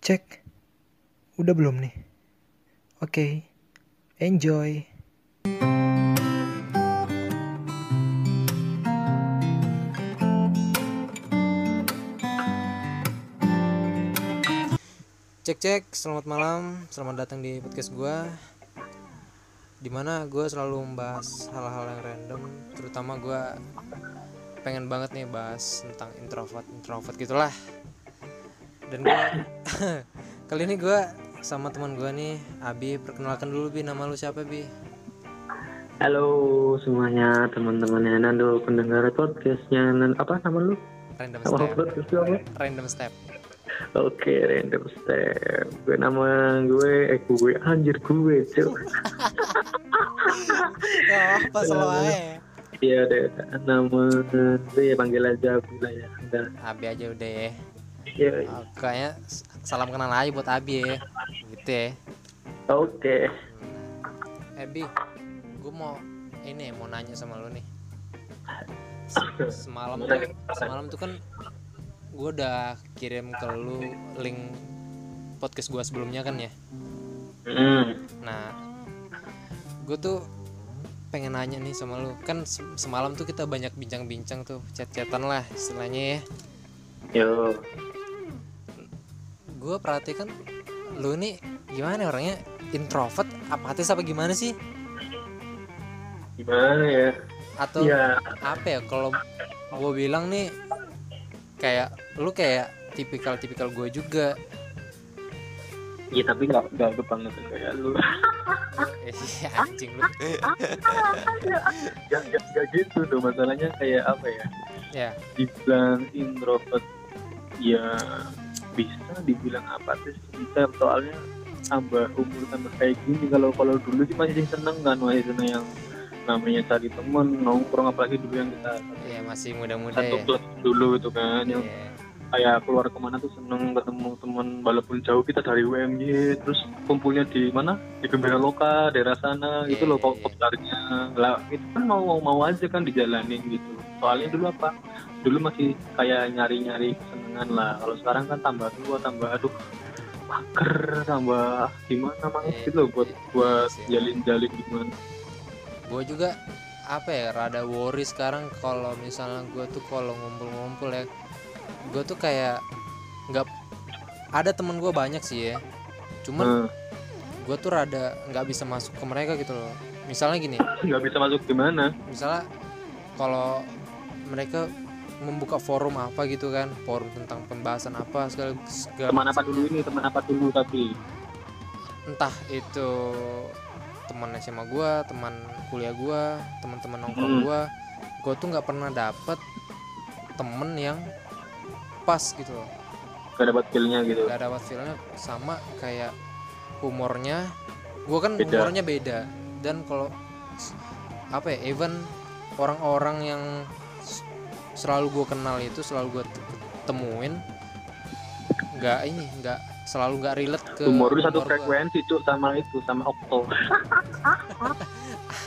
Cek. Udah belum nih? Oke. Enjoy. Cek cek, selamat malam, selamat datang di podcast gua. Di mana gue selalu membahas hal-hal yang random, terutama gua pengen banget nih bahas tentang introvert introvert gitulah. Dan gue kali ini gue sama teman gue nih, Abi. Perkenalkan dulu bi, nama lu siapa bi? Halo semuanya teman-teman ya Nando pendengar podcastnya Nan- apa nama lu? Random Nama step. podcast apa? Random step. Oke random step. Gue nama gue eh gue anjir gue cuy. Ya apa selalu aja. Iya deh nama gue ya panggil aja aku lah ya. Udah. Abi aja udah ya. Oh, kayaknya salam kenal aja buat Abi ya. Gitu ya. Oke. Eh Bi, gue mau ini mau nanya sama lu nih. Semalam tuh, semalam tuh kan gue udah kirim ke lu link podcast gue sebelumnya kan ya. Hmm. Nah, gue tuh pengen nanya nih sama lu. Kan se- semalam tuh kita banyak bincang-bincang tuh, chat-chatan lah istilahnya ya. Yo. Gue perhatikan lu nih gimana orangnya introvert, apatis apa gimana sih? Gimana ya? Atau Ya apa ya kalau gue bilang nih kayak lu kayak tipikal-tipikal gue juga ya tapi nggak nggak kebangetan kayak lu. eh anjing lu Gak, gak, gak gitu tuh masalahnya kayak apa ya? ya dibilang introvert ya bisa dibilang apatis bisa soalnya tambah umur tambah kayak gini kalau kalau dulu sih masih seneng kan masih seneng yang namanya cari temen nongkrong apalagi dulu yang kita ya masih muda-muda satu ya. klub dulu itu kan yang Iya. kayak keluar ke mana tuh seneng ketemu temen walaupun jauh kita dari UMY terus kumpulnya di mana? Di Gembira Loka daerah sana Iya, itu loh iya, kok iya. kopdarnya lah itu kan mau mau aja kan dijalanin gitu. Soalnya dulu apa? Dulu masih kayak nyari kesenangan lah. Kalau sekarang kan tambah tua tambah aduh mager tambah gimana banget Iya, gitu loh buat iya, buat jalin jalin gimana. Gue juga apa ya rada worry sekarang kalau misalnya gue tuh kalau ngumpul-ngumpul ya gue tuh kayak nggak ada temen gue banyak sih ya. Cuman Hmm, gue tuh rada nggak bisa masuk ke mereka gitu loh. Misalnya gini. Nggak bisa masuk gimana? Misalnya kalau mereka membuka forum apa gitu kan? Forum tentang pembahasan apa segala, segala teman apa dulu ini teman apa dulu tapi? Entah itu teman SMA gua teman kuliah gua teman-teman nongkrong Hmm. gua gua tuh nggak pernah dapet temen yang pas gitu loh. Gak dapat feelnya gitu? Nggak dapat feelnya sama kayak humornya gua kan Beda. humornya beda. Dan kalau apa ya even orang-orang yang selalu gua kenal itu selalu gua t- temuin nggak ini nggak selalu nggak relate ke umur lu satu frekuensi tuh sama itu sama Okto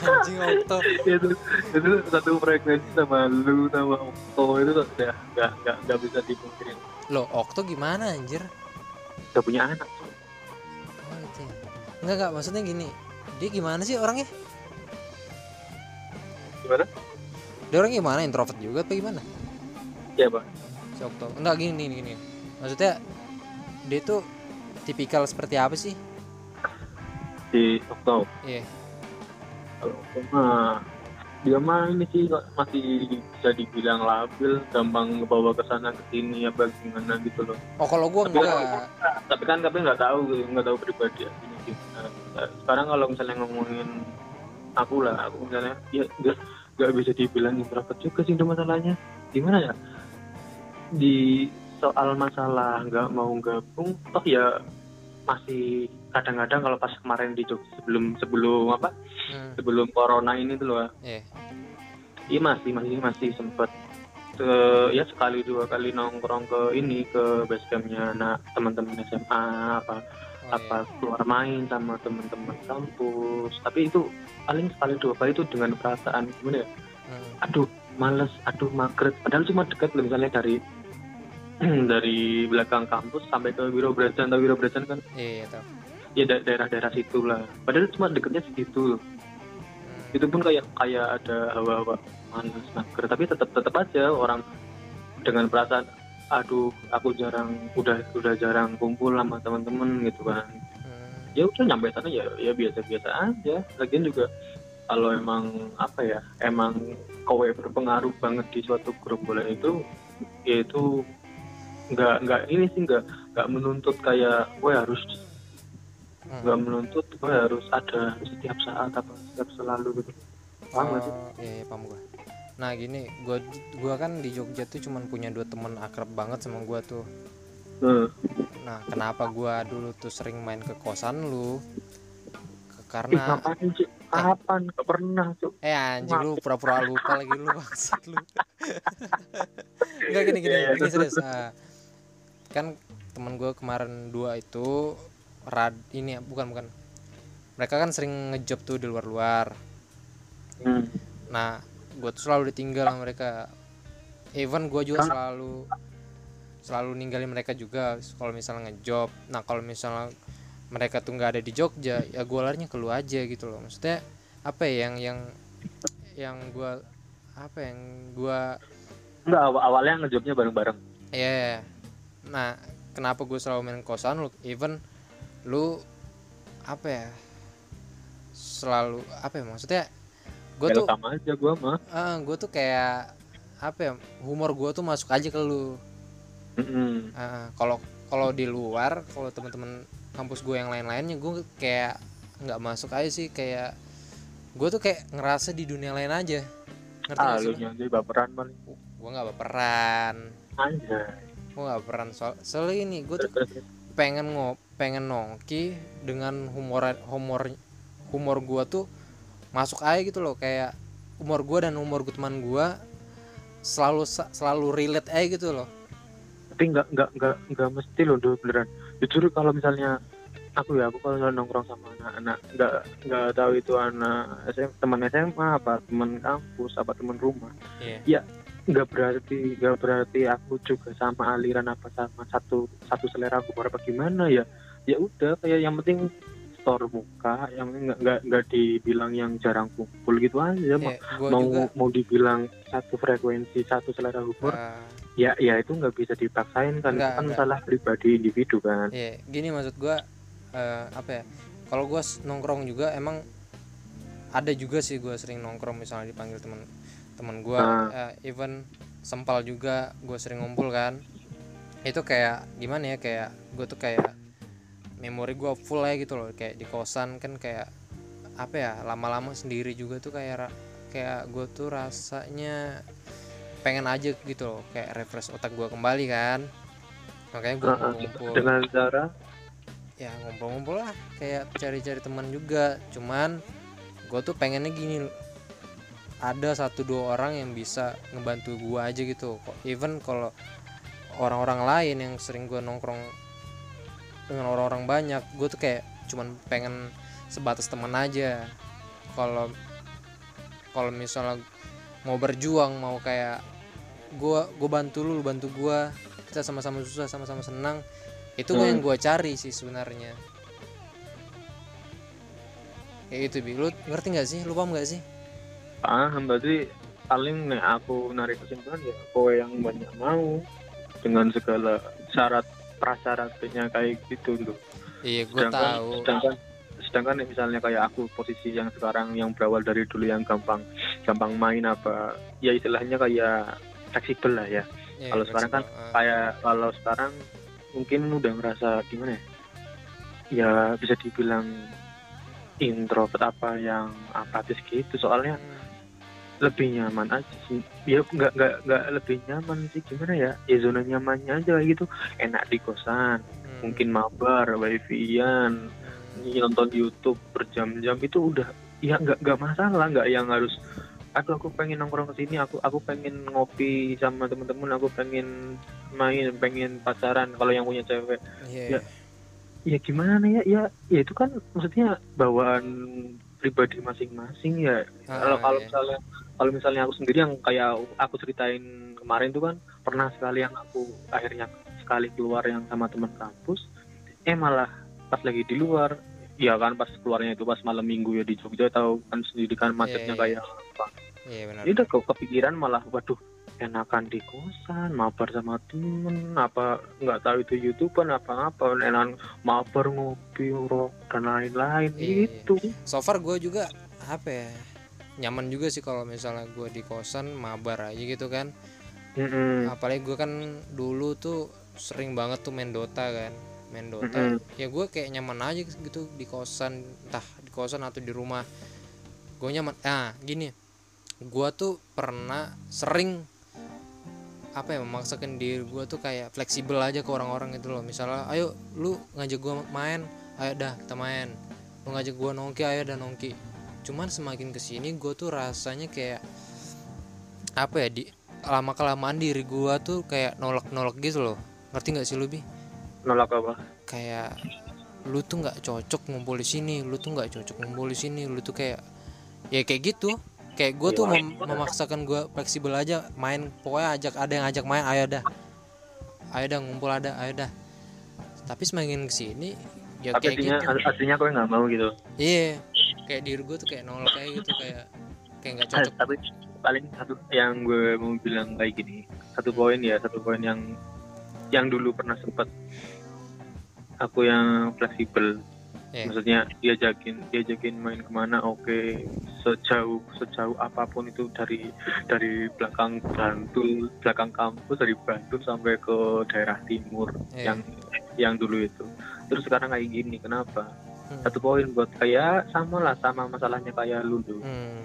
anjing auto itu itu satu frekuensi sama lu sama Okto itu tuh udah nggak nggak nggak bisa dipungkirin Loh, Okto gimana anjir? udah punya anak Oh, itu ya. Enggak, enggak, maksudnya gini. Dia gimana sih orangnya? gimana Dia orangnya gimana? Introvert juga apa gimana? ya pak Si Okto. Enggak gini gini gini. Maksudnya dia tuh tipikal seperti apa sih? si Okto Iya. kalau Okto mah dia mah ini sih masih bisa dibilang labil gampang ngebawa ke sana ke sini apa gimana gitu loh Oh, kalau gua Tapi- enggak. tapi kan tapi nggak tahu nggak tahu pribadi gimana Nah, sekarang kalau misalnya ngomongin aku lah aku misalnya ya nggak nggak bisa dibilang introvert juga sih itu masalahnya. Gimana ya? Di soal masalah nggak mau gabung toh ya masih kadang-kadang kalau pas kemarin di Jogja sebelum sebelum apa? Hmm, sebelum corona ini tuh loh. Iya. iya masih masih masih sempet ke ya sekali dua kali nongkrong ke ini ke basecampnya anak teman-teman SMA apa Oh, apa keluar main sama teman-teman kampus. Tapi itu paling sekali dua kali itu dengan perasaan gimana ya? Hmm, aduh males aduh mager padahal cuma dekat loh misalnya dari dari belakang kampus sampai ke Wiro Brajan atau Wiro Brajan kan iya ya da- daerah-daerah situ lah. Padahal cuma deketnya segitu Hmm. itu pun kayak kayak ada hawa-hawa malas mager tapi tetap tetap aja orang dengan perasaan aduh aku jarang udah udah jarang kumpul sama teman-teman gitu kan Hmm. ya udah nyampe sana ya ya biasa-biasa aja lagian juga kalau emang apa ya emang kowe berpengaruh banget di suatu grup bola itu ya itu nggak nggak ini sih nggak nggak menuntut kayak gue harus Hmm. nggak menuntut gue harus ada setiap saat atau setiap selalu gitu paham nggak sih? Oh, iya, iya paham gua. Nah gini, gua gua kan di Jogja tuh cuman punya dua temen akrab banget sama gua tuh. Nah, Nah kenapa gua dulu tuh sering main ke kosan lu? Ke- ih, Karena ngapain sih kapan nggak pernah tuh eh anjing lu pura-pura lupa lagi lu maksud lu. Enggak gini gini, Iya, iya, gini serius. Ah, kan temen gua kemarin dua itu rad ini ya, bukan bukan. Mereka kan sering ngejob tuh di luar-luar. hmm. Nah, gue tuh selalu ditinggal sama mereka. Even gue juga selalu selalu ninggalin mereka juga kalau misalnya ngejob. Nah, kalau misalnya mereka tuh nggak ada di Jogja, ya gue larinya ke lu aja gitu loh. Maksudnya apa ya yang yang yang gue apa yang gue nggak awal awalnya ngejobnya bareng-bareng ya nah kenapa gue selalu main kosan lu even lu apa ya selalu apa ya maksudnya gue tuh Welcome aja gue mah. Ah gue tuh kayak apa ya humor gue tuh masuk aja ke lu. Mm-mm. Ah, kalau kalau di luar kalau teman-teman kampus gue yang lain-lainnya gue kayak nggak masuk aja sih kayak gue tuh kayak ngerasa di dunia lain aja. Ngerti ah lu nyari baperan paling. Gue nggak baperan. Aja gue nggak baperan soal soalnya ini gue tuh pengen ngo pengen nongki dengan humor humor humor gue tuh masuk aja gitu loh kayak humor gue dan humor gue teman gue selalu selalu relate aja gitu loh. Tapi nggak nggak nggak nggak mesti loh Dul, beneran. Jujur kalau misalnya aku ya aku kalau nongkrong sama anak-anak nggak nggak tahu itu anak SM, teman SMA apa teman kampus apa teman rumah iya. nggak berarti nggak berarti aku juga sama aliran apa sama satu satu selera humor apa gimana ya? Ya udah kayak yang penting store muka yang nggak nggak nggak dibilang yang jarang kumpul gitu aja mau gue mau juga mau dibilang satu frekuensi satu selera humor ah, ya ya itu nggak bisa dipaksain kan Nggak, itu kan nggak. masalah pribadi individu kan iya gini maksud gue eh, apa ya kalau gue nongkrong juga emang ada juga sih gue sering nongkrong misalnya dipanggil teman teman gue Ah. even sempal juga gue sering ngumpul kan itu kayak gimana ya kayak gue tuh kayak memori gue full aja gitu loh. Kayak di kosan kan kayak apa ya lama-lama sendiri juga tuh kayak kayak gue tuh rasanya pengen aja gitu loh. Kayak refresh otak gue kembali kan. Makanya gue ah, ngumpul dengan cara? Ya ngumpul-ngumpul lah. Kayak cari-cari teman juga. Cuman gue tuh pengennya gini ada satu dua orang yang bisa ngebantu gue aja gitu. Kok even kalau orang-orang lain yang sering gue nongkrong dengan orang-orang banyak gue tuh kayak cuman pengen sebatas teman aja. Kalau kalau misalnya mau berjuang mau kayak gue gue bantu lu lu bantu gue kita sama-sama susah sama-sama senang itu gua yang gue cari sih sebenarnya. Kayak gitu bi. Lu ngerti nggak sih? Lu paham nggak sih? Paham berarti paling nih aku narik kesimpulan ya kowe yang banyak mau dengan segala syarat prasyaratnya kayak gitu loh iya gue sedangkan tahu. sedangkan sedangkan misalnya kayak aku posisi yang sekarang yang berawal dari dulu yang gampang gampang main apa ya istilahnya kayak fleksibel lah ya. Iya, kalau sekarang kan. Ah, kayak kalau sekarang mungkin udah ngerasa gimana ya? Ya bisa dibilang introvert apa yang apatis gitu. Soalnya hmm, lebih nyaman aja sih. Ya nggak nggak nggak lebih nyaman sih. Gimana ya? Ya zona nyamannya aja kayak gitu. Enak di kosan hmm, mungkin mabar wifi-an hmm, nonton YouTube berjam-jam itu udah ya nggak nggak masalah nggak yang harus aduh aku pengen nongkrong ke sini aku aku pengen ngopi sama temen-temen aku pengen main pengen pacaran kalau yang punya cewek. Iya ya, ya gimana ya? Ya ya itu kan maksudnya bawaan pribadi masing-masing ya. Ah, kalau kalau iya. misalnya kalau misalnya aku sendiri yang kayak aku ceritain kemarin tuh kan pernah sekali yang aku akhirnya sekali keluar yang sama teman kampus eh malah pas lagi di luar ya kan pas keluarnya itu pas malam minggu ya di Jogja tahu kan sendiri kan macetnya Iya, iya. kayak apa. Iya benar. Udah kok kepikiran malah waduh enakan di kosan mabar sama temen apa nggak tahu itu youtuber apa apa enakan mabar ngopi rok dan lain-lain Iya, itu so far gue juga apa ya nyaman juga sih kalau misalnya gue di kosan mabar aja gitu kan. Mm-mm. apalagi gue kan dulu tuh sering banget tuh main Dota kan main Dota. Mm-mm. ya gue kayak nyaman aja gitu di kosan entah di kosan atau di rumah. Gue nyaman ah gini. Gue tuh pernah sering apa ya memaksakan diri gue tuh kayak fleksibel aja ke orang-orang gitu loh. Misalnya ayo lu ngajak gue main ayo dah kita main. Lu ngajak gue nongki ayo dah nongki cuman semakin ke sini gue tuh rasanya kayak apa ya di lama kelamaan diri gue tuh kayak nolak-nolak gitu loh. Ngerti nggak sih lu bi? Nolak apa? Kayak lu tuh nggak cocok ngumpul di sini lu tuh nggak cocok ngumpul di sini lu tuh kayak ya kayak gitu. Kayak gue tuh mem- memaksakan gue fleksibel aja main pokoknya ajak ada yang ajak main ayo dah. Ayo dah ngumpul ada ayo dah. Tapi semakin ke sini ya tapi kayak artinya gitu. artinya kau nggak mau gitu? Iya kayak diri gue tuh kayak nolak kayak gitu kayak kayak nggak cocok tapi paling satu yang gue mau bilang kayak gini satu poin ya satu poin yang yang dulu pernah sempat aku yang fleksibel Iya. maksudnya diajakin diajakin main ke mana oke sejauh sejauh apa pun itu dari dari belakang Bantul belakang kampus dari Bantul sampai ke daerah timur Iya. yang yang dulu itu terus sekarang kayak gini kenapa Hmm. satu poin buat kayak sama lah sama masalahnya kayak lu tuh Hmm.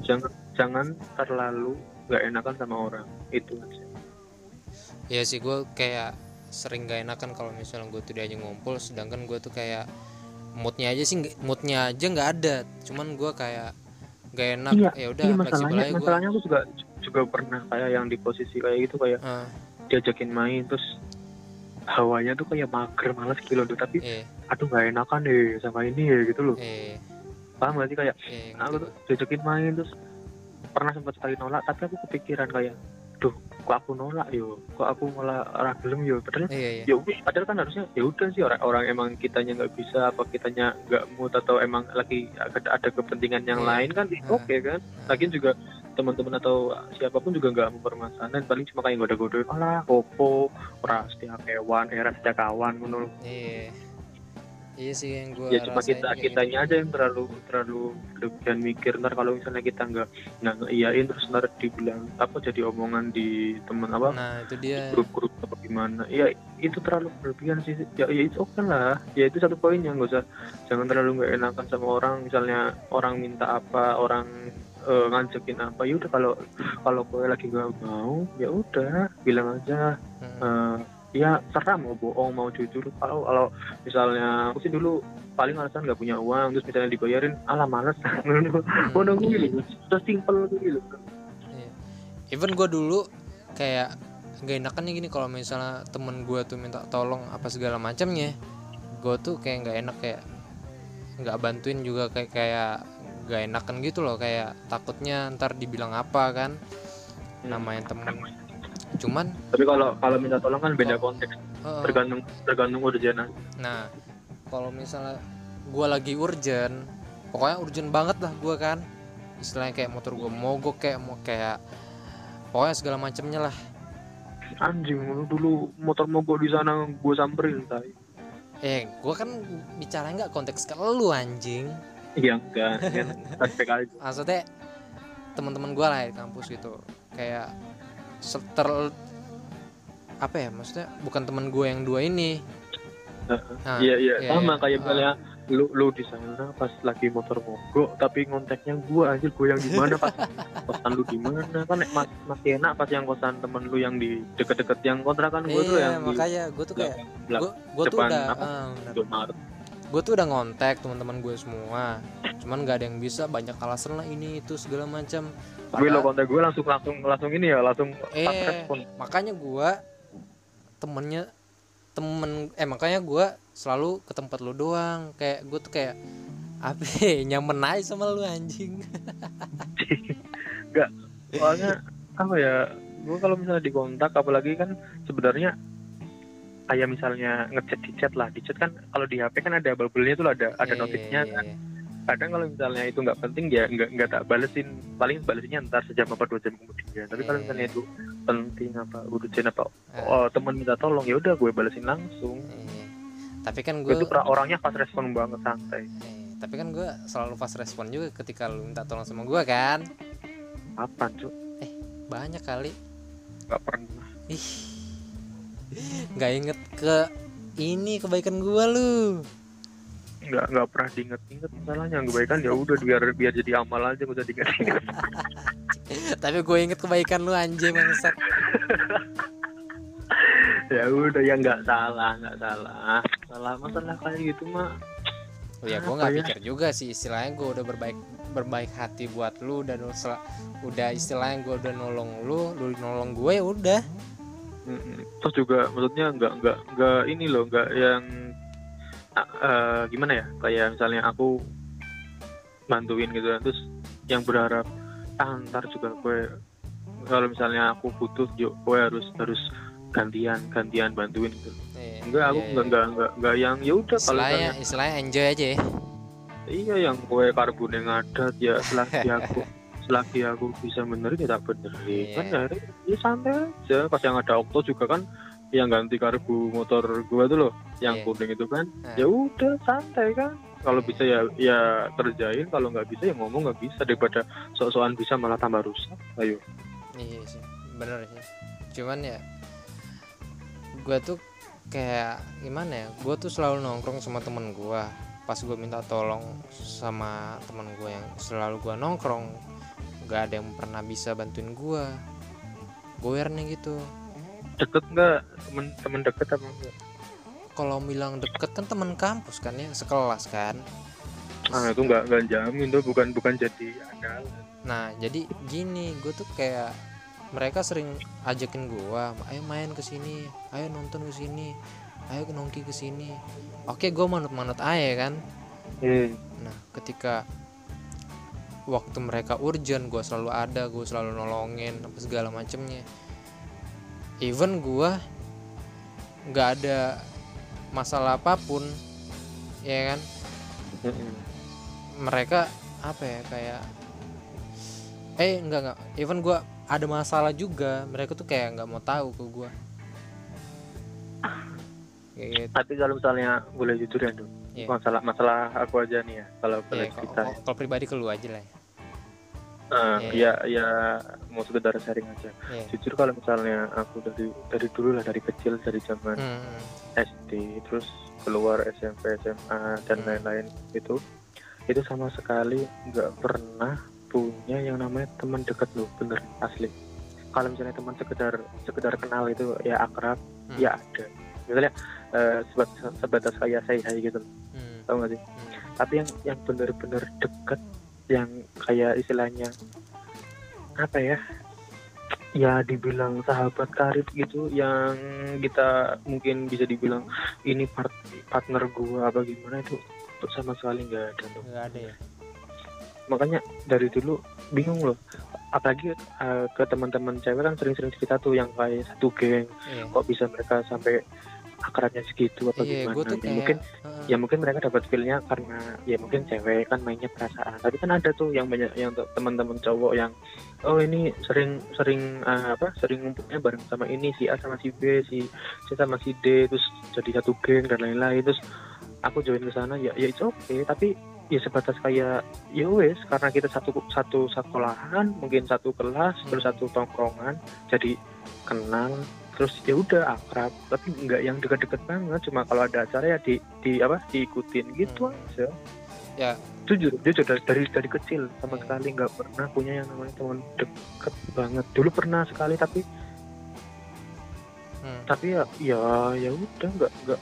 jangan jangan terlalu nggak enakan sama orang. Itu aja. Ya sih gue kayak sering gak enakan kalau misalnya gue tuh diajak ngumpul sedangkan gue tuh kayak moodnya aja sih moodnya aja nggak ada. Cuman gue kayak gak enak. Iya, ya udah iya masalahnya aja gue masalahnya aku juga juga pernah kayak yang di posisi kayak gitu kayak Ah, diajakin main terus hawanya tuh kayak mager malas kilo tuh tapi eh aduh nggak enakan deh sama ini ya gitu loh. Eh paham gak sih kayak eh aku tuh diajakin main terus pernah sempat sekali nolak tapi aku kepikiran kayak duh kok aku nolak yo? Kok aku malah orang belum yo? Padahal iya iya. ya padahal kan harusnya ya udah sih orang orang emang kitanya nggak bisa apa kitanya nggak mood atau emang lagi ada, ada kepentingan yang Iya. lain kan Ah. oke kan. Lagian juga teman-teman atau siapa pun juga nggak mempermasalahkan paling cuma kayak goda-goda alah opo ora setia kewan era setia kawan iya iya sih yang gue ya cuma kita kitanya aja yang terlalu terlalu berlebihan mikir. Ntar kalau misalnya kita nggak nggak ngeiyain terus ntar dibilang apa jadi omongan di teman apa nah itu dia. grup-grup atau gimana. Ya itu terlalu berlebihan sih. Ya, ya itu oke lah. Ya itu satu poin yang gak usah jangan terlalu nggak enakan sama orang. Misalnya orang minta apa orang eh, ngajakin apa ya udah kalau kalau gue lagi nggak mau ya udah bilang aja. Hmm. eh, ya serah mau bohong mau jujur kalau kalau misalnya aku sih dulu paling alasan nggak punya uang terus misalnya dibayarin alah males. Ngono kuwi lho sudah simple kuwi lho Iya. even gue dulu kayak gak enakan nih gini kalau misalnya temen gue tuh minta tolong apa segala macamnya gue tuh kayak nggak enak kayak nggak bantuin juga kayak kayak gak enakan gitu loh kayak takutnya ntar dibilang apa kan namanya temen cuman tapi kalau kalau minta tolong kan beda konteks eh, tergantung tergantung urgennya nah kalau misalnya gue lagi urgent pokoknya urgent banget lah gue kan. Istilahnya kayak motor gue mogok kayak mau kayak pokoknya segala macamnya lah. Anjing lu dulu motor mogok di sana gue samperin tay eh gue kan bicara nggak konteks ke lu anjing. Iya enggak. Kan aspek aja. Maksudnya teman-teman gue lah di kampus gitu. Kayak seter apa ya maksudnya bukan teman gue yang dua ini Nah, iya iya iya, sama iya. kayak Ah. misalnya lu lu di sana pas lagi motor mogok tapi kontaknya gue anjir gue yang di mana pas kosan lu di mana kan mas, masih enak pas yang kosan temen lu yang di deket-deket yang kontrakan gue tuh iya yang di makanya gue tuh kayak gue tuh udah apa? Indomaret. Gue tuh udah ngontek teman-teman gue semua. Cuman gak ada yang bisa banyak alasan lah ini itu segala macam. Tapi lo kontak gue langsung langsung langsung ini ya langsung eh respon. makanya gue temennya temen eh makanya gue selalu ke tempat lu doang. Kayak gue tuh kayak apa ya, nyamen aja sama lu anjing. Nggak soalnya apa ya gue kalau misalnya di kontak apalagi kan sebenarnya kayak misalnya ngechat di chat lah. Di chat kan kalau di HP kan ada bubble-nya tuh ada ada Iya, notifnya iya, kan. iya. kadang kalau misalnya itu nggak penting ya nggak nggak tak balesin. Paling balesinnya ntar sejam apa dua jam kemudian. Tapi kalau Iya. misalnya itu penting apa urgent apa Ah, oh teman minta tolong ya udah gue balesin langsung. Tapi kan gue itu orangnya fast respon banget santai. Eh, tapi kan gue selalu fast respon juga ketika lu minta tolong sama gue kan? Apa cuy banyak kali. Nggak pernah. Ih nggak inget ke ini kebaikan gue lu. Nggak nggak pernah diinget-inget masalahnya. Kebaikan ya udah biar biar jadi amal aja gak usah diinget-inget. Tapi gue inget kebaikan lu anjing bangsat. Ya udah ya nggak salah nggak salah. Salah masalah kayak gitu mah. Oh ya gue nggak ya? pikir juga sih istilahnya gue udah berbaik berbaik hati buat lu dan lu udah istilahnya gue udah nolong lu lu nolong gue ya udah. Terus juga maksudnya nggak nggak nggak ini loh nggak yang eh, gimana ya? Kayak misalnya aku bantuin gitu kan terus yang berharap ah, ntar juga gue kalau misalnya aku butuh yuk gue harus harus gantian gantian bantuin gitu. Iya, enggak aku iya, nggak iya. nggak nggak nggak yang ya udah kalau istilahnya misalnya istilahnya enjoy aja ya. Iya yang kue karbon yang ngadat ya selagi aku selagi aku bisa benerin ya tak benerin. Iya. kan ya, ya santai aja. Pas yang ada okto juga kan yang ganti karbu motor gua tuh loh yang Iya. kuning itu kan. Nah. ya udah santai kan. Kalau Iya. bisa ya ya kerjain. Kalau nggak bisa ya ngomong nggak bisa. Daripada sok-sokan bisa malah tambah rusak. Ayo. Iya sih bener sih. Cuman ya gue tuh kayak gimana ya gue tuh selalu nongkrong sama temen gue pas gue minta tolong sama temen gue yang selalu gue nongkrong gak ada yang pernah bisa bantuin gue goernya gitu deket nggak temen temen deket apa enggak kalau bilang deket kan temen kampus kan ya sekelas kan ah itu nggak nggak jamin tuh bukan bukan jadi andalan Nah jadi gini gue tuh kayak mereka sering ajakin gue, ayo main ke sini, ayo nonton ke sini, ayo nongki ke sini. Oke gue manut-manut aja kan. hmm. Nah ketika waktu mereka urgent gue selalu ada, gue selalu nolongin apa segala macemnya. Even gue nggak ada masalah apa pun, ya kan? Mereka apa ya kayak eh enggak enggak even gua ada masalah juga mereka tuh kayak nggak mau tahu ke kayak gitu. Tapi kalau misalnya boleh jujur ya tuh Iya. masalah masalah aku aja nih ya kalau ya, boleh kalau- pribadi ke lu aja lah ya Eh, Iya. ya ya mau sekedar sharing aja Iya. jujur kalau misalnya aku dari dari dulu lah dari kecil dari zaman Hmm, SD terus keluar SMP SMA dan Hmm. lain-lain itu itu sama sekali nggak pernah punya yang namanya teman dekat loh bener asli kalau misalnya teman sekedar sekedar kenal itu ya akrab Hmm. ya ada misalnya eh, sebatas, sebatas kayak saya gitu hmm, tau gak sih hmm. tapi yang yang bener-bener deket yang kayak istilahnya apa ya ya dibilang sahabat karib gitu yang kita mungkin bisa dibilang ini part- partner gua apa gimana itu sama sekali nggak ada tuh nggak ada ya? Makanya dari dulu bingung loh. Apalagi eh, ke teman-teman cewek kan sering-sering cerita tuh yang kayak satu geng. Iya. Kok bisa mereka sampai akrabnya segitu apa iya gimana gue tuh Ya kayak mungkin heeh. ya mungkin mereka dapat feelnya karena ya mungkin cewek kan mainnya perasaan tapi kan ada tuh yang banyak yang teman-teman cowok yang oh ini sering sering eh, apa sering ngumpulnya bareng sama ini si A sama si B si C sama si D terus jadi satu geng dan lain-lain terus aku join ke sana ya ya itu oke tapi ya sebatas kayak ya wes karena kita satu satu sekolahan mungkin satu kelas terus Hmm. satu tongkrongan jadi kenal terus ya udah akrab. Tapi nggak yang deket-deket banget. Cuma kalau ada acara ya di di apa diikutin gitu Hmm. aja. Ya. jujur jujur dari dari, dari kecil sama Iya. sekali nggak pernah punya yang namanya teman deket banget. Dulu pernah sekali tapi Hmm, tapi ya ya ya udah nggak nggak.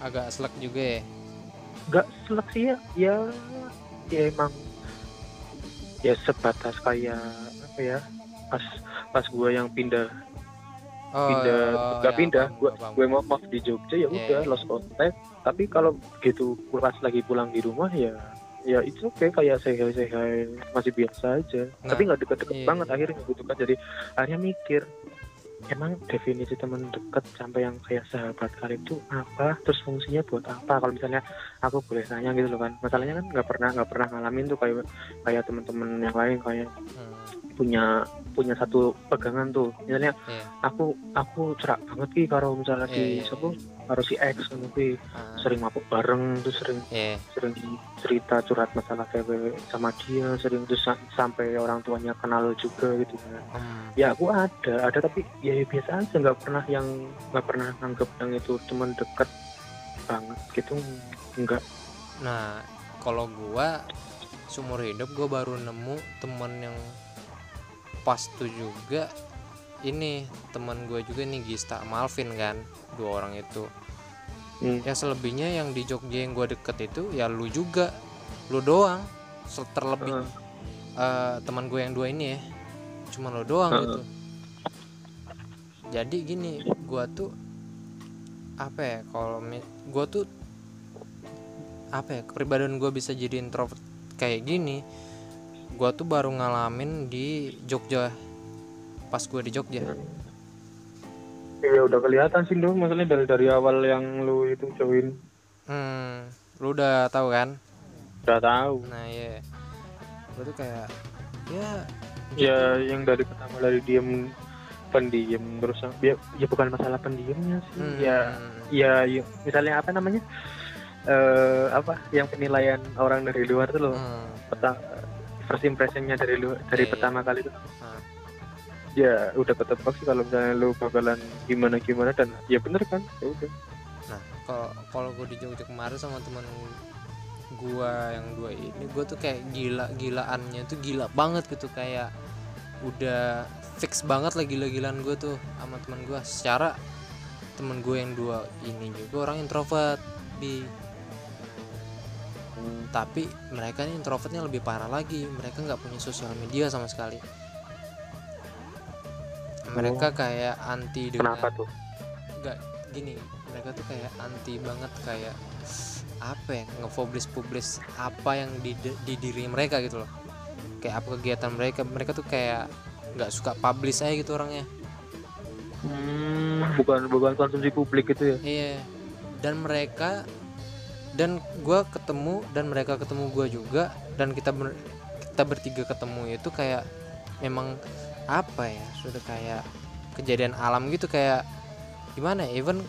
Agak selek juga ya? Nggak seleksi ya. Ya ya emang ya sebatas kayak apa ya pas pas gue yang pindah oh, pindah. Nggak ya, pindah. gue gue mau maaf di Jogja ya Iya, udah iya. lost contact. Tapi kalau gitu pas lagi pulang di rumah ya ya itu oke kayak sehat sehat masih biasa aja. Nah, tapi nggak deket-deket iya, banget iya. akhirnya gitu kan. Jadi akhirnya mikir emang definisi teman deket sampai yang kayak sahabat kalian itu apa? Terus fungsinya buat apa? Kalau misalnya aku boleh tanya gitu loh kan. Masalahnya kan nggak pernah nggak pernah ngalamin tuh kayak kayak teman-teman yang lain kayak Hmm, punya punya satu pegangan tuh. Misalnya Iya. aku aku cerak banget ki kalau misalnya Iya, di iya, siapa? harus si X kan ki. Ah, sering mabuk bareng terus sering iya. sering cerita curhat masalah cewek sama dia sering terus sa- sampai orang tuanya kenal juga gitu kan. Hmm, ya aku ada ada tapi ya, biasa aja nggak pernah yang nggak pernah nganggep yang itu teman deket banget gitu enggak nah kalau gua seumur hidup gua baru nemu teman yang pas tuh juga ini teman gua juga nih Gista Malvin kan dua orang itu Hmm. ya selebihnya yang di Jogja yang gua deket itu ya lu juga lu doang terlebih Heeh. eh, teman gue yang dua ini ya cuma lo doang Heeh. gitu jadi gini gua tuh apa ya kalau gua tuh apa ya kepribadian gue bisa jadi introvert kayak gini gua tuh baru ngalamin di Jogja pas gue di Jogja. Iya. Udah kelihatan sih dong maksudnya dari dari awal yang lu itu join. Hmm lu udah tahu kan? Udah tahu. Nah ya gue tuh kayak ya ya yang dari pertama dari diem pendiam terus ya, ya bukan masalah pendiamnya sih hmm, ya ya ya, misalnya apa namanya? Eh apa? Yang penilaian orang dari luar tuh loh. Hmm, peta first impressionnya dari luar dari pertama kali itu? Ah. ya udah ketebak sih kalau misalnya lu bakalan gimana gimana dan ya bener kan? Ya udah. Nah, kalau kalau gue di Jogja kemarin sama teman gua yang dua ini, gue tuh kayak gila-gilaannya tuh gila banget gitu. Kayak udah fix banget lah gila-gilaan gue tuh sama teman gue. Secara temen gue yang dua ini juga orang introvert di tapi mereka ini introvertnya lebih parah lagi. Mereka nggak punya sosial media sama sekali. Mereka kayak anti dengan kenapa tuh? Nggak gini mereka tuh kayak anti banget kayak apa ya ngepublish publish apa yang di, di diri mereka gitu loh. Kayak apa kegiatan mereka mereka tuh kayak nggak suka publish aja gitu orangnya. Hmm, bukan bukan konsumsi publik gitu ya? Iya. Dan mereka dan gua ketemu dan mereka ketemu gua juga dan kita ber- kita bertiga ketemu itu kayak memang apa ya sudah kayak kejadian alam gitu kayak gimana ya even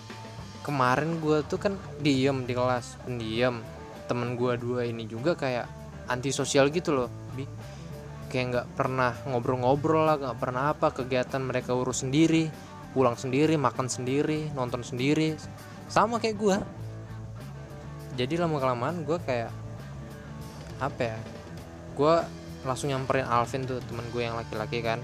kemarin gua tuh kan diem di kelas pendiam. Temen gua dua ini juga kayak antisosial gitu loh bi. Kayak nggak pernah ngobrol-ngobrol lah nggak pernah apa kegiatan mereka urus sendiri pulang sendiri makan sendiri nonton sendiri. Sama kayak gua jadi lama kelamaan gua kayak apa ya gua langsung nyamperin Alvin tuh temen gue yang laki-laki kan.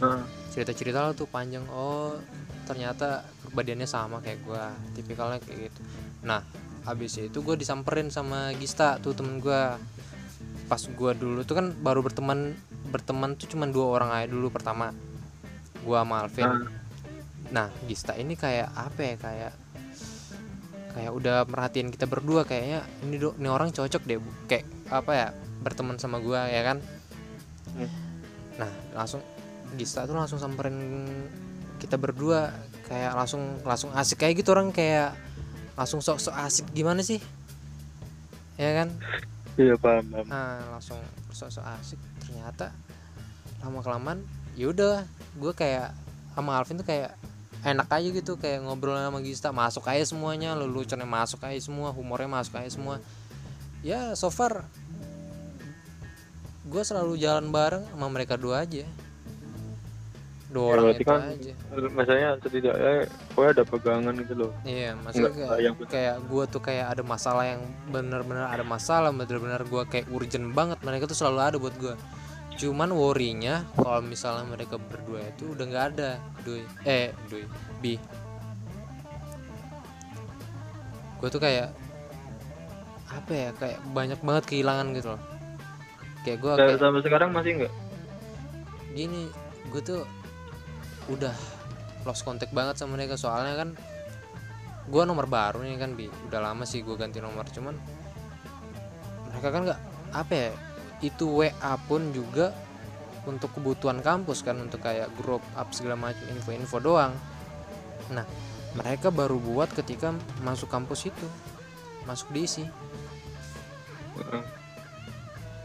Heeh. cerita-cerita lah tuh panjang. Oh ternyata kepribadiannya sama kayak gua tipikalnya kayak gitu. Nah habis itu gue disamperin sama Gista tuh temen gua. Pas gua dulu tuh kan baru berteman berteman tuh cuma dua orang aja dulu pertama gua sama Alvin. Ah. nah Gista ini kayak apa ya kayak kayak udah merhatiin kita berdua kayaknya ini do ini orang cocok deh Bu. kayak apa ya berteman sama gua ya kan? Hmm. nah langsung Gista tuh langsung samperin kita berdua kayak langsung langsung asik kayak gitu orang kayak langsung sok sok asik gimana sih? Ya kan? Iya paham paham. Nah langsung sok sok asik. Ternyata lama kelamaan yaudah gue kayak sama Alvin tuh kayak enak aja gitu kayak ngobrol sama Gista masuk aja semuanya leluconnya masuk aja semua humornya masuk aja semua ya so far gue selalu jalan bareng sama mereka dua aja dua Ya, orang itu kan aja maksudnya setidaknya gue ada pegangan gitu loh Iya, maksudnya Nggak, kayak, yang kayak gue tuh kayak ada masalah yang benar-benar ada masalah, benar-benar gue kayak urgent banget. Mereka tuh selalu ada buat gue. Cuman worrynya kalau misalnya mereka berdua itu udah nggak ada, Dui. Eh, Dui, Bi. Gue tuh kayak apa ya, kayak banyak banget kehilangan gitu loh. Kayak gue kayak sampai sekarang masih enggak gini, gue tuh udah lost contact banget sama mereka soalnya kan gue nomor baru nih kan bi udah lama sih gue ganti nomor cuman mereka kan nggak apa ya itu WA pun juga untuk kebutuhan kampus kan untuk kayak grup up segala macam info-info doang. Nah mereka baru buat ketika masuk kampus itu masuk diisi.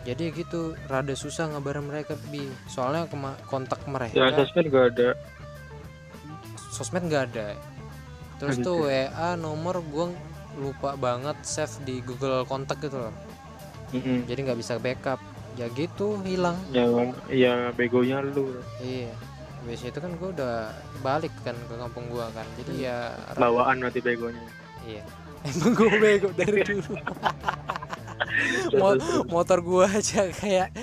Jadi gitu rada susah ngabarin mereka bi. Soalnya kema- kontak mereka ya sosmed gak ada. Sosmed nggak ada. Terus Gitu. tuh WA nomor gue lupa banget save di Google kontak gitu loh Mm-mm. jadi nggak bisa backup. Ya gitu hilang. Ya ya begonya lu. Iya. Biasa itu kan gue udah balik kan ke kampung gua kan. Jadi ya bawaan nanti begonya. Iya. Emang gue bego dari dulu. Mo- motor gua aja kayak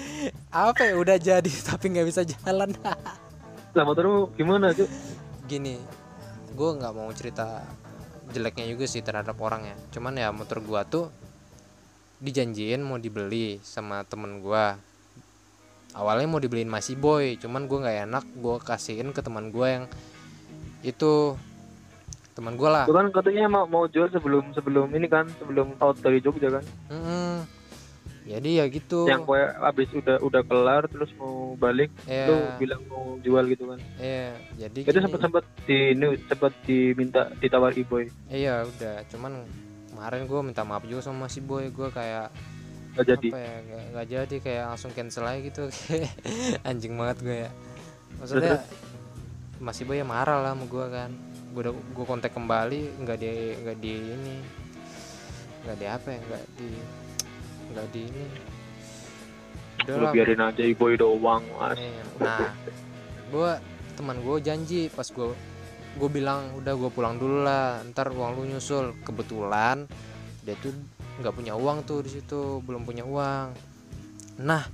apa ya udah jadi tapi nggak bisa jalan. Lah motor lu gimana tuh gini gue nggak mau cerita jeleknya juga sih terhadap orang ya. Cuman ya motor gua tuh dijanjiin mau dibeli sama temen gua. Awalnya mau dibeliin masih boy cuman gua nggak enak gua kasihin ke teman gua yang itu teman gua lah. Kan katanya mau mau jual sebelum sebelum ini kan sebelum out dari Jogja kan? Mm-mm. jadi ya gitu. Yang gue abis udah udah kelar terus mau balik Iya. lu bilang mau jual gitu kan? Iya jadi itu sempat sempat di ini sempat diminta ditawar boy. Iya udah cuman kemarin gua minta maaf juga sama si boy gua kayak nggak jadi. apa ya nggak- nggak jadi kayak langsung cancel aja gitu. Anjing banget gue ya. Maksudnya masih boy ya marah lah sama gue kan. Gue udah gue kontak kembali nggak di nggak di ini. Nggak di apa ya nggak di nggak di ini. Udah lah biarin aja boy doang mas. Nah gue teman gue janji pas gue gue bilang udah gue pulang dulu lah. Ntar uang lu nyusul. Kebetulan dia tuh nggak punya uang tuh di situ belum punya uang. Nah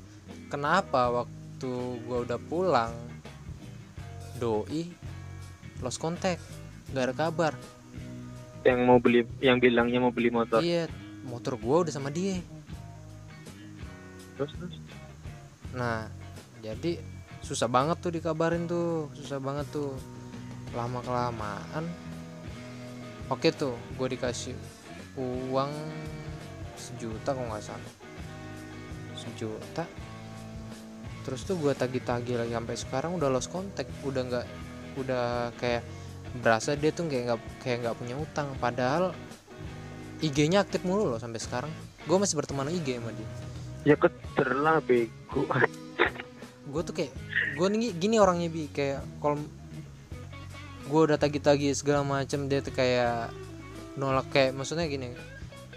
kenapa waktu gue udah pulang doi lost contact? Gak ada kabar. Yang mau beli yang bilangnya mau beli motor? Iya motor gue udah sama dia. Terus terus? Nah, jadi susah banget tuh dikabarin tuh, susah banget tuh. Lama kelamaan. Oke tuh, gue dikasih uang sejuta kalau nggak salah. Sejuta. Terus tuh gue tagih-tagih lagi sampai sekarang udah lost contact, udah nggak, udah kayak berasa dia tuh kayak nggak kayak nggak punya utang. Padahal IG-nya aktif mulu loh sampai sekarang. Gue masih berteman IG sama dia. ya keter lah bego gue tuh kayak gue nih gini orangnya bi kayak kalau gue udah tagi-tagi segala macam dia tuh kayak nolak kayak maksudnya gini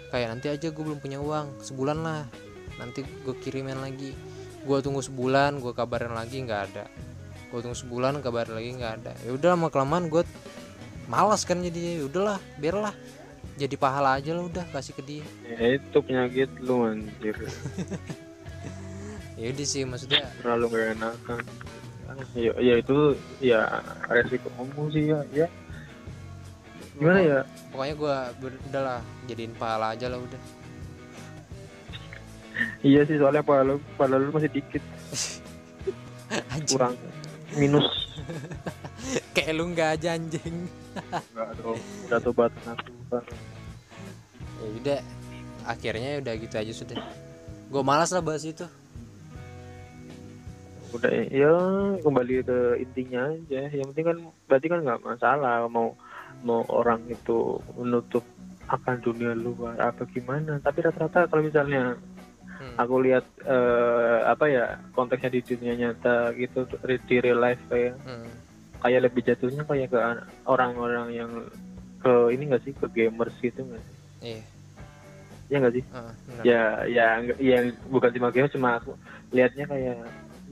kayak nanti aja gue belum punya uang sebulan lah nanti gue kirimin lagi. Gue tunggu sebulan gue kabarin lagi nggak ada. Gue tunggu sebulan kabarin lagi nggak ada. Ya udah lama kelamaan gue malas kan jadi ya udahlah biarlah. Jadi pahala aja lah udah kasih ke dia. Ya itu penyakit lu anjir. Ya udah sih maksudnya terlalu gak enakan ya, ya itu ya resiko kamu sih ya ya. Gimana ya? Pokoknya gue udahlah jadiin pahala aja lah udah. Iya sih soalnya pahala pahala lu masih dikit. Kurang minus. Kayak lu nggak aja anjing. Enggak dong udah tobatan aku Bang. ya udah akhirnya udah gitu aja sudah. Gue malas lah bahas itu udah ya kembali ke intinya aja yang penting kan berarti kan nggak masalah mau mau orang itu menutup akan dunia luar apa gimana tapi rata-rata kalau misalnya Hmm. aku lihat eh, apa ya konteksnya di dunia nyata gitu di real life kayak Hmm. kayak lebih jatuhnya kayak ke an- orang-orang yang ke ini enggak sih ke gamers gitu nggak sih iya ya nggak sih benar. ya ya nggak- ya bukan cuma gamers cuma aku lihatnya kayak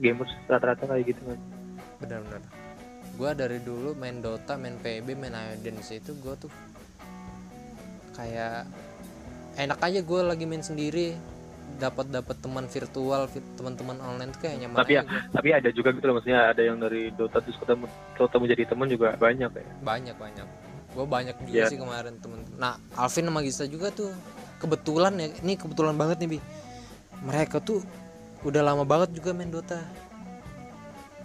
gamers rata-rata kayak gitu kan benar-benar. Gue dari dulu main Dota main PB main Aerodance itu gue tuh kayak enak aja gue lagi main sendiri dapat dapat teman virtual vi- teman-teman online tuh kayak nyaman tapi ya tapi ada juga gitu loh maksudnya ada yang dari Dota terus ketemu ketemu jadi teman juga banyak ya. Banyak banyak. Gue banyak juga Iya. sih kemarin temen nah Alvin sama Gisa juga tuh kebetulan ya ini kebetulan banget nih bi. Mereka tuh udah lama banget juga main Dota.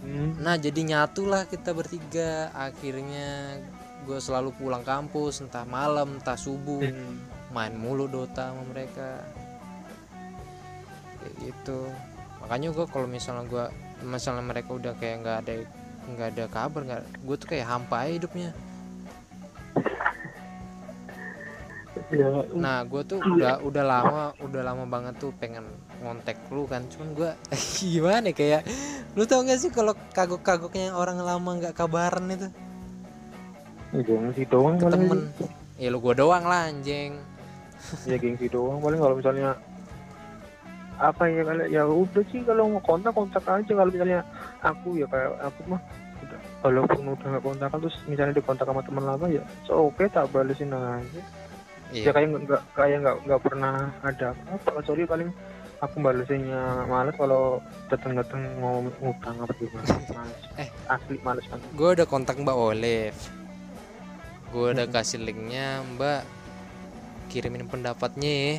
Hmm. Nah jadi nyatu lah kita bertiga. Akhirnya gue selalu pulang kampus Entah malam, entah subuh Hmm. Main mulu Dota sama mereka. Kayak gitu. Makanya gue kalau misalnya gue misalnya mereka udah kayak nggak ada nggak ada kabar nggak gue tuh kayak hampa aja hidupnya nah gue tuh udah udah lama udah lama banget tuh pengen ngontek lu kan. Cuman gue gimana ya, kayak lu tau gak sih kalau kagok-kagoknya orang lama nggak kabaran itu? Gengsi doang ke paling. temen. Ya lu gue doang lah anjing. Ya gengsi doang paling kalau misalnya apa ya kalau ya udah sih kalau mau kontak kontak aja. Kalau misalnya aku ya kayak aku mah udah walaupun udah nggak kontakan terus misalnya dikontak sama teman lama ya so oke tak balesin aja ya iya kayak nggak- kayak nggak nggak pernah ada apa sorry paling aku balesinnya males kalau datang datang mau ngutang apa gimana. Males. Eh. asli males banget. Gue udah kontak mbak Olive. Gue udah kasih linknya mbak. Kirimin pendapatnya ya.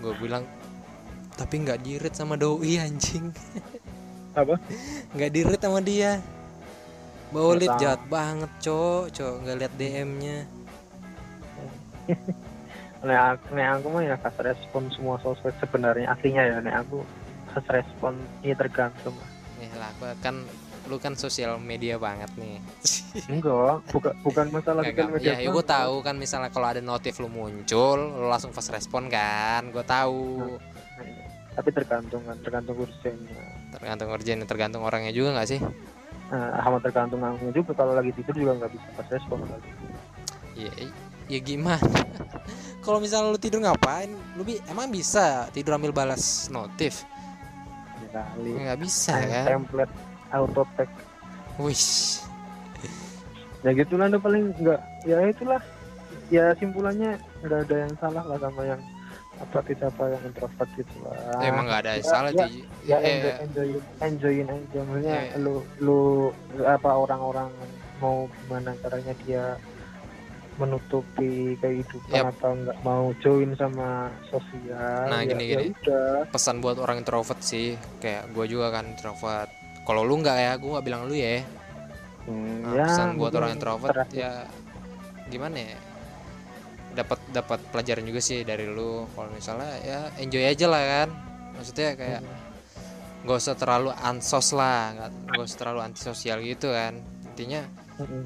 Gue bilang tapi nggak dirit sama doi anjing. Apa? Nggak dirit sama dia. Mbak Olive jahat banget cok cok nggak lihat DM nya Nek aku, nek aku mah ya kas respon semua sosmed sebenarnya aslinya ya nek aku kas respon ini tergantung. Nih lah gua kan lu kan sosial media banget nih. Enggak bukan bukan masalah sosial media ya, ya gue tahu kan misalnya kalau ada notif lu muncul lu langsung fast respon kan gue tahu. Tapi tergantung kan tergantung urgennya. Tergantung urgent tergantung orangnya juga nggak sih? Nah, sama tergantung aku juga kalau lagi tidur juga nggak bisa pas respon kali ya ya gimana? Kalau misalnya lu tidur ngapain? Lu bi emang bisa tidur ambil balas notif? Ya nggak bisa kan template auto tag wish. Ya gitulah udah paling enggak ya itulah. Ya simpulannya nggak ada yang salah lah sama yang apa apa yang introvert gitu lah. Ya, emang nggak ada ya, salah ya, Ti. ya Eh, enjoy, enjoyin aja. Maksudnya Ya. lu lu apa orang-orang mau gimana caranya dia menutupi kehidupan Yap. atau nggak mau join sama sosial Nah, ya, gini, ya gini. udah pesan buat orang introvert sih kayak gue juga kan introvert kalau lu nggak ya gue nggak bilang lu ya Hmm, Nah, pesan buat orang introvert terakhir. ya gimana ya dapat dapat pelajaran juga sih dari lu kalau misalnya ya enjoy aja lah kan maksudnya kayak Hmm. nggak usah terlalu ansos lah nggak nggak usah terlalu antisosial gitu kan intinya Mm-mm.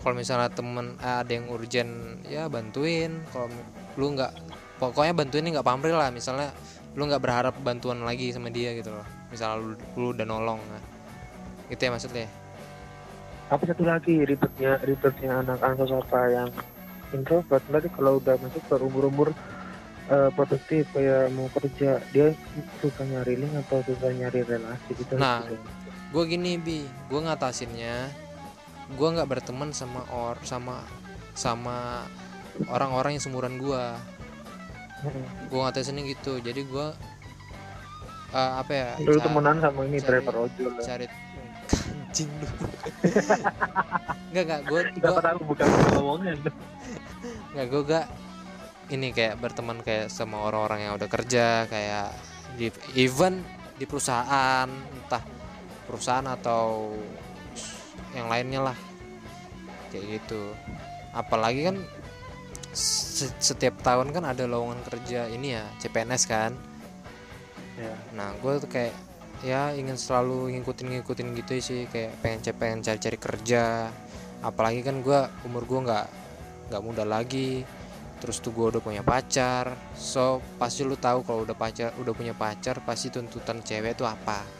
Kalau misalnya temen ah, ada yang urgent ya bantuin kalau lu nggak pokoknya bantuin nggak pamrih lah misalnya lu nggak berharap bantuan lagi sama dia gitu loh misalnya lu, lu udah nolong nah. itu ya maksudnya Tapi satu lagi ribetnya ribetnya anak ansos apa yang introvert nanti kalau udah masuk ke umur-umur eh, produktif kayak mau kerja dia suka nyari link atau suka nyari relasi gitu. Nah, gitu. gue gini bi gue ngatasinnya gue nggak berteman sama or sama sama orang-orang yang seumuran gue gue ngatasinnya gitu jadi gue eh, apa ya Dulu ca- temenan sama ini cari- driver ojol. ya. cari kancing lu nggak nggak gue Nggak gue tahu bukan ngomongnya. nggak gue gak ini kayak berteman kayak sama orang-orang yang udah kerja kayak di event di perusahaan entah perusahaan atau yang lainnya lah. Kayak gitu. Apalagi kan se- setiap tahun kan ada lowongan kerja ini ya CPNS kan. Ya. nah gue tuh kayak ya ingin selalu ngikutin ngikutin gitu sih kayak pengen pengen cari-cari kerja. Apalagi kan gue umur gue nggak nggak muda lagi. Terus tuh gue udah punya pacar. So pasti lu tahu kalau udah pacar udah punya pacar pasti tuntutan cewek tuh apa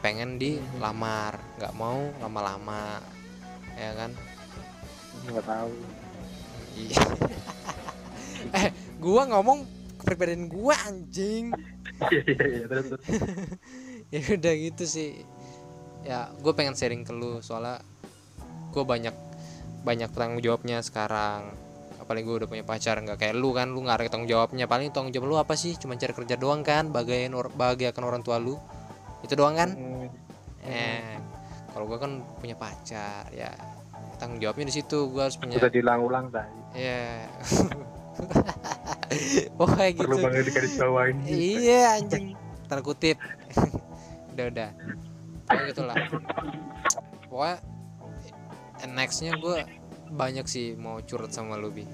pengen dilamar nggak mau lama-lama ya kan? Nggak tahu. Iya. eh gua ngomong kepribadian gua anjing. Iya iya ya udah gitu sih. Ya gue pengen sharing ke lu soalnya gue banyak banyak tanggung jawabnya sekarang. Apalagi gue udah punya pacar nggak kayak lu kan lu nggak ada tanggung jawabnya. Paling tanggung jawab lu apa sih? Cuma cari kerja doang kan bagian bahagiakan orang tua lu itu doang kan? Hmm. eh kalau gue kan punya pacar ya tanggung jawabnya di situ. Gue harus punya Sudah diulang-ulang tadi. ya oh kayak gitu. Perlu banget digaris bawain. iya anjing. Tanda kutip. Udah udah. Pokoknya gitulah. Pokoknya eh, nextnya gue banyak sih mau curhat sama lu bi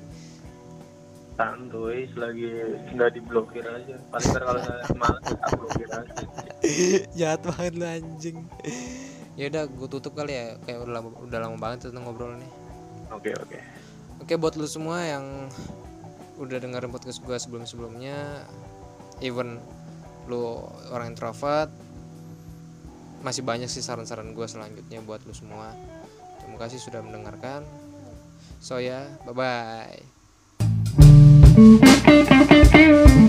santuy selagi nggak diblokir aja. Paling ntar kalau saya semangat tak blokir aja. Jahat banget lu anjing. Ya udah gue tutup kali ya. Kayak udah lama, udah lama banget kita ngobrol nih. Oke oke. Oke buat lu semua yang udah dengerin podcast gue sebelum sebelumnya even lu orang introvert masih banyak sih saran-saran gue selanjutnya buat lu semua. Terima kasih sudah mendengarkan. So ya bye bye Thank you.